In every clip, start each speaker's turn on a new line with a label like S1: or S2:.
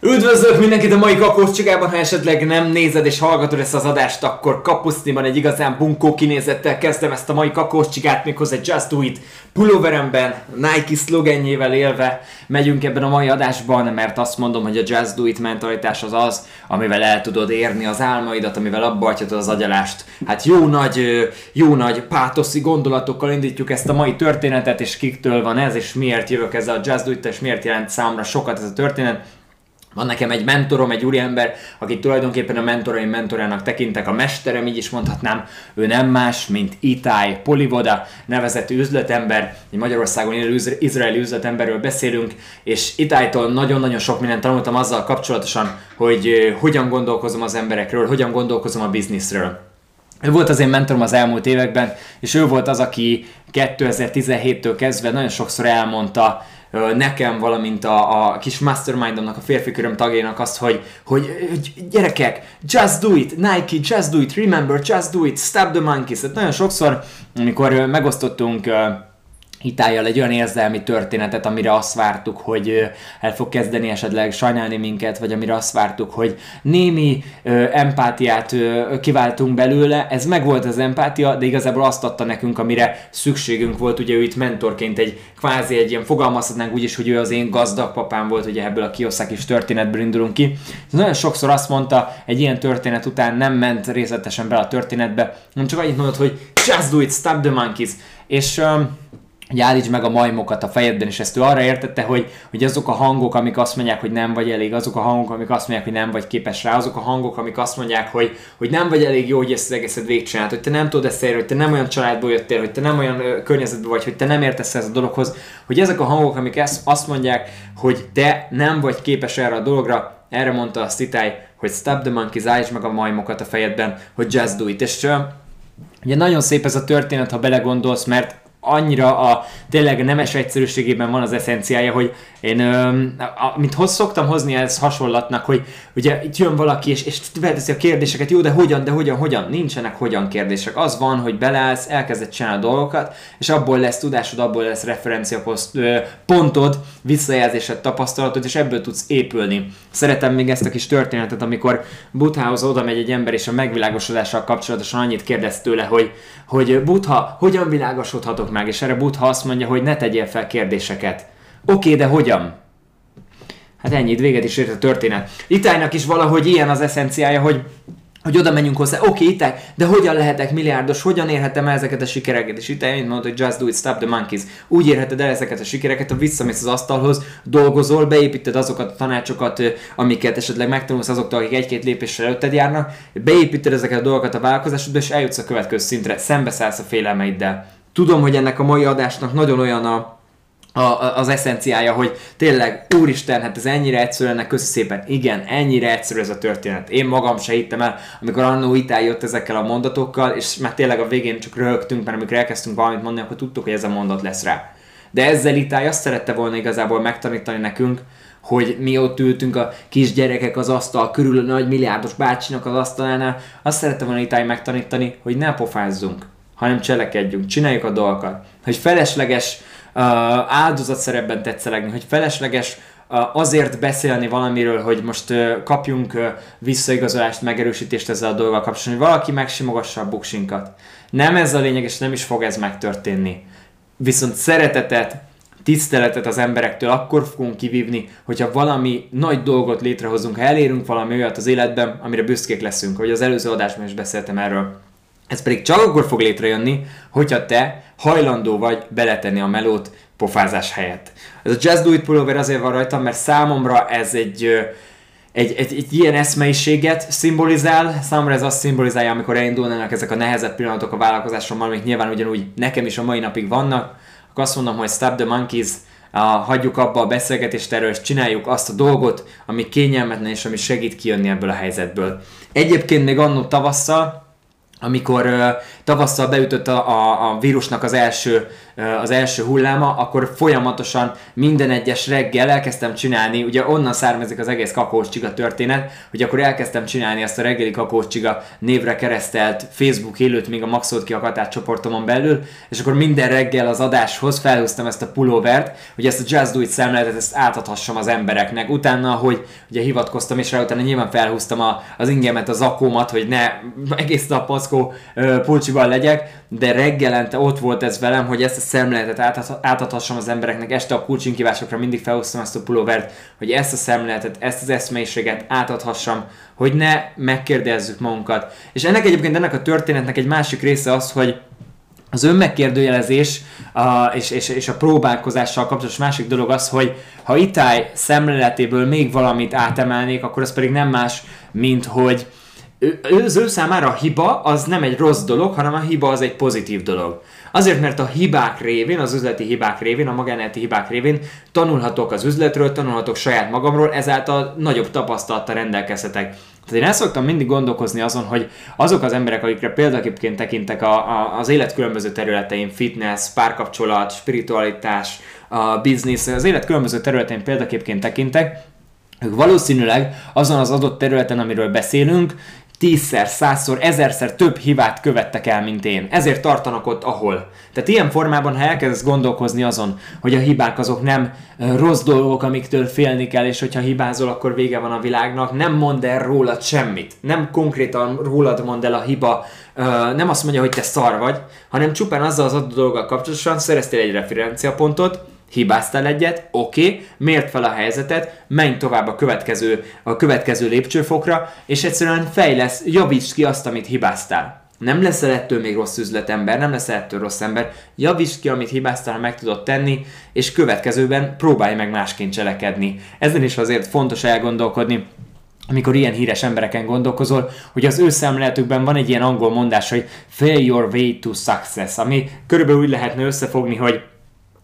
S1: Üdvözlök mindenkit a mai kakós csigában, ha esetleg nem nézed és hallgatod ezt az adást, akkor kapuszniban egy igazán bunkó kinézettel kezdtem ezt a mai kakós csigát, méghozzá Just Do It pulóveremben, Nike szlogenjével élve megyünk ebben a mai adásban, mert azt mondom, hogy a Just Do It mentalitás az az, amivel el tudod érni az álmaidat, amivel abba az agyalást. Hát jó nagy, jó nagy pátoszi gondolatokkal indítjuk ezt a mai történetet, és kiktől van ez, és miért jövök ezzel a Just Do It, és miért jelent számra sokat ez a történet van nekem egy mentorom, egy úriember, akit tulajdonképpen a mentoraim mentorának tekintek, a mesterem, így is mondhatnám, ő nem más, mint Itai Polivoda nevezetű üzletember, egy Magyarországon élő izraeli üzletemberről beszélünk, és Itájtól nagyon-nagyon sok mindent tanultam azzal kapcsolatosan, hogy hogyan gondolkozom az emberekről, hogyan gondolkozom a bizniszről. Ő volt az én mentorom az elmúlt években, és ő volt az, aki 2017-től kezdve nagyon sokszor elmondta, nekem, valamint a, a kis mastermindomnak, a férfi köröm tagjainak azt, hogy, hogy gyerekek, just do it, Nike, just do it, remember, just do it, stop the monkeys. Tehát nagyon sokszor, amikor megosztottunk hitájjal egy olyan érzelmi történetet, amire azt vártuk, hogy el fog kezdeni esetleg sajnálni minket, vagy amire azt vártuk, hogy némi ö, empátiát kiváltunk belőle, ez meg volt az empátia, de igazából azt adta nekünk, amire szükségünk volt, ugye ő itt mentorként egy kvázi egy ilyen fogalmazhatnánk úgy is, hogy ő az én gazdag papám volt, ugye ebből a is történetből indulunk ki. Nagyon sokszor azt mondta, egy ilyen történet után nem ment részletesen be a történetbe, hanem csak annyit mondott, hogy just do it, stop the monkeys. És hogy állíts meg a majmokat a fejedben, és ezt ő arra értette, hogy, hogy azok a hangok, amik azt mondják, hogy nem vagy elég, azok a hangok, amik azt mondják, hogy nem vagy képes rá, azok a hangok, amik azt mondják, hogy, hogy nem vagy elég jó, hogy ezt az egészet végigcsinált, hogy te nem tudod ezt elérni, hogy te nem olyan családból jöttél, hogy te nem olyan környezetben vagy, hogy te nem értesz ez a dologhoz, hogy ezek a hangok, amik ezt, azt mondják, hogy te nem vagy képes erre a dologra, erre mondta a Citály, hogy stop the monkeys, állíts meg a majmokat a fejedben, hogy just do it. És uh, ugye nagyon szép ez a történet, ha belegondolsz, mert annyira a tényleg nemes egyszerűségében van az eszenciája, hogy én, ö, a, mint hoz szoktam hozni ez hasonlatnak, hogy ugye itt jön valaki, és, és felteszi a kérdéseket, jó, de hogyan, de hogyan, hogyan? Nincsenek hogyan kérdések. Az van, hogy beleállsz, elkezded csinálni a dolgokat, és abból lesz tudásod, abból lesz referencia pontod, visszajelzésed, tapasztalatod, és ebből tudsz épülni. Szeretem még ezt a kis történetet, amikor Buthához oda megy egy ember, és a megvilágosodással kapcsolatosan annyit kérdez tőle, hogy, hogy Butha, hogyan világosodhatok meg? És erre Butha azt mondja, hogy ne tegyél fel kérdéseket Oké, okay, de hogyan? Hát ennyit, véget is ért a történet. Itájnak is valahogy ilyen az eszenciája, hogy hogy oda menjünk hozzá, oké, okay, Itály, de hogyan lehetek milliárdos, hogyan érhetem el ezeket a sikereket? És Itály mint mondta, hogy just do it, stop the monkeys. Úgy érheted el ezeket a sikereket, ha visszamész az asztalhoz, dolgozol, beépíted azokat a tanácsokat, amiket esetleg megtanulsz azoktól, akik egy-két lépéssel előtted járnak, beépíted ezeket a dolgokat a vállalkozásodba, és eljutsz a következő szintre, szembeszállsz a félelmeiddel. Tudom, hogy ennek a mai adásnak nagyon olyan a, a, az eszenciája, hogy tényleg, úristen, hát ez ennyire egyszerű ennek köszi szépen. Igen, ennyire egyszerű ez a történet. Én magam se hittem el, amikor annó Itál jött ezekkel a mondatokkal, és már tényleg a végén csak röhögtünk, mert amikor elkezdtünk valamit mondani, akkor tudtuk, hogy ez a mondat lesz rá. De ezzel Itály azt szerette volna igazából megtanítani nekünk, hogy mi ott ültünk a kis gyerekek az asztal körül, a nagy milliárdos bácsinak az asztalánál, azt szerette volna Itály megtanítani, hogy ne pofázzunk, hanem cselekedjünk, csináljuk a dolgokat. Hogy felesleges áldozatszerepben tetszelegni, hogy felesleges azért beszélni valamiről, hogy most kapjunk visszaigazolást, megerősítést ezzel a dolggal kapcsolatban, hogy valaki megsimogassa a buksinkat. Nem ez a lényeg, és nem is fog ez megtörténni. Viszont szeretetet, tiszteletet az emberektől akkor fogunk kivívni, hogyha valami nagy dolgot létrehozunk, ha elérünk valami olyat az életben, amire büszkék leszünk, hogy az előző adásban is beszéltem erről. Ez pedig csak akkor fog létrejönni, hogyha te hajlandó vagy beletenni a melót pofázás helyett. Ez a Jazz Do It pullover azért van rajtam, mert számomra ez egy, egy, egy, egy ilyen eszmeiséget szimbolizál, számomra ez azt szimbolizálja, amikor elindulnának ezek a nehezebb pillanatok a vállalkozásommal, amik nyilván ugyanúgy nekem is a mai napig vannak, akkor azt mondom, hogy stop the monkeys, a, hagyjuk abba a beszélgetést erről, és csináljuk azt a dolgot, ami kényelmetlen és ami segít kijönni ebből a helyzetből. Egyébként még annó tavasszal, amikor uh, tavasszal beütött a, a, a vírusnak az első az első hulláma, akkor folyamatosan minden egyes reggel elkezdtem csinálni, ugye onnan származik az egész kakaós csiga történet, hogy akkor elkezdtem csinálni ezt a reggeli kakaós csiga névre keresztelt Facebook élőt még a Maxolt ki a csoportomon belül, és akkor minden reggel az adáshoz felhúztam ezt a pulóvert, hogy ezt a Just Do It szemléletet ezt átadhassam az embereknek. Utána, hogy ugye hivatkoztam, és rá utána nyilván felhúztam a, az ingemet, az akómat, hogy ne egész nap paszkó pulcsival legyek, de reggelente ott volt ez velem, hogy ezt a szemléletet átadhassam az embereknek. Este a kulcsinkívásokra mindig felhoztam ezt a pulóvert, hogy ezt a szemléletet, ezt az eszmélyiséget átadhassam, hogy ne megkérdezzük magunkat. És ennek egyébként ennek a történetnek egy másik része az, hogy az önmegkérdőjelezés a, és, és, és a próbálkozással kapcsolatos másik dolog az, hogy ha Itály szemléletéből még valamit átemelnék, akkor az pedig nem más, mint hogy ő, az ő számára a hiba az nem egy rossz dolog, hanem a hiba az egy pozitív dolog. Azért, mert a hibák révén, az üzleti hibák révén, a magánéleti hibák révén tanulhatok az üzletről, tanulhatok saját magamról, ezáltal nagyobb tapasztalattal rendelkezhetek. Tehát én el szoktam mindig gondolkozni azon, hogy azok az emberek, akikre példaképként tekintek a, a, az élet különböző területein, fitness, párkapcsolat, spiritualitás, a business, az élet különböző területein példaképként tekintek, ők valószínűleg azon az adott területen, amiről beszélünk, tízszer, százszor, ezerszer több hibát követtek el, mint én. Ezért tartanak ott, ahol. Tehát ilyen formában, ha elkezdesz gondolkozni azon, hogy a hibák azok nem rossz dolgok, amiktől félni kell, és hogyha hibázol, akkor vége van a világnak, nem mond el rólad semmit. Nem konkrétan rólad mond el a hiba, nem azt mondja, hogy te szar vagy, hanem csupán azzal az adott dologgal kapcsolatosan szereztél egy referenciapontot, hibáztál egyet, oké, okay, mért fel a helyzetet, menj tovább a következő, a következő lépcsőfokra, és egyszerűen fejlesz, javítsd ki azt, amit hibáztál. Nem leszel ettől még rossz üzletember, nem leszel ettől rossz ember, javítsd ki, amit hibáztál, ha meg tudod tenni, és következőben próbálj meg másként cselekedni. Ezen is azért fontos elgondolkodni, amikor ilyen híres embereken gondolkozol, hogy az ő szemléletükben van egy ilyen angol mondás, hogy fail your way to success, ami körülbelül úgy lehetne összefogni, hogy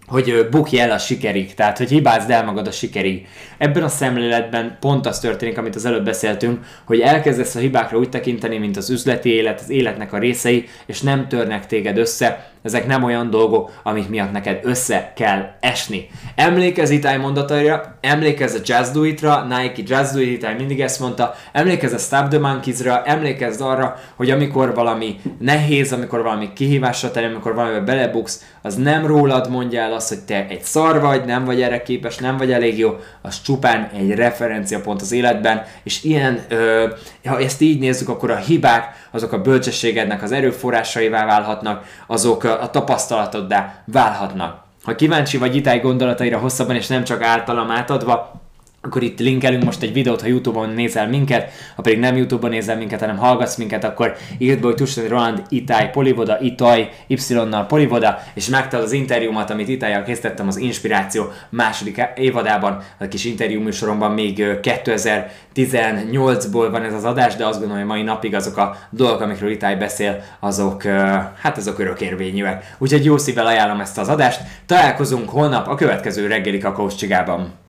S1: hogy bukj el a sikerig, tehát hogy hibázd el magad a sikerig. Ebben a szemléletben pont az történik, amit az előbb beszéltünk, hogy elkezdesz a hibákra úgy tekinteni, mint az üzleti élet, az életnek a részei, és nem törnek téged össze, ezek nem olyan dolgok, amik miatt neked össze kell esni. Emlékezz Itály mondataira, emlékezz a Just Do It-ra, Nike Just Do It, mindig ezt mondta, emlékezz a Stop the Monkeys-ra, emlékezz arra, hogy amikor valami nehéz, amikor valami kihívásra terem, amikor valamibe belebuksz, az nem rólad mondja el azt, hogy te egy szar vagy, nem vagy erre képes, nem vagy elég jó, az csupán egy referenciapont az életben, és ilyen, ö, ha ezt így nézzük, akkor a hibák, azok a bölcsességednek az erőforrásaivá válhatnak, azok a tapasztalatoddá válhatnak. Ha kíváncsi vagy itály gondolataira hosszabban és nem csak általam átadva, akkor itt linkelünk most egy videót, ha Youtube-on nézel minket, ha pedig nem Youtube-on nézel minket, hanem hallgatsz minket, akkor írd be, hogy Tusnadi Roland, Itály, Polivoda, Itaj, Y-nal Polivoda, és megtalálod az interjúmat, amit Itályjal készítettem az Inspiráció második évadában, a kis interjú műsoromban még 2018-ból van ez az adás, de azt gondolom, hogy mai napig azok a dolgok, amikről Itály beszél, azok, hát azok örökérvényűek. Úgyhogy jó szívvel ajánlom ezt az adást, találkozunk holnap a következő reggeli kakaós csigában.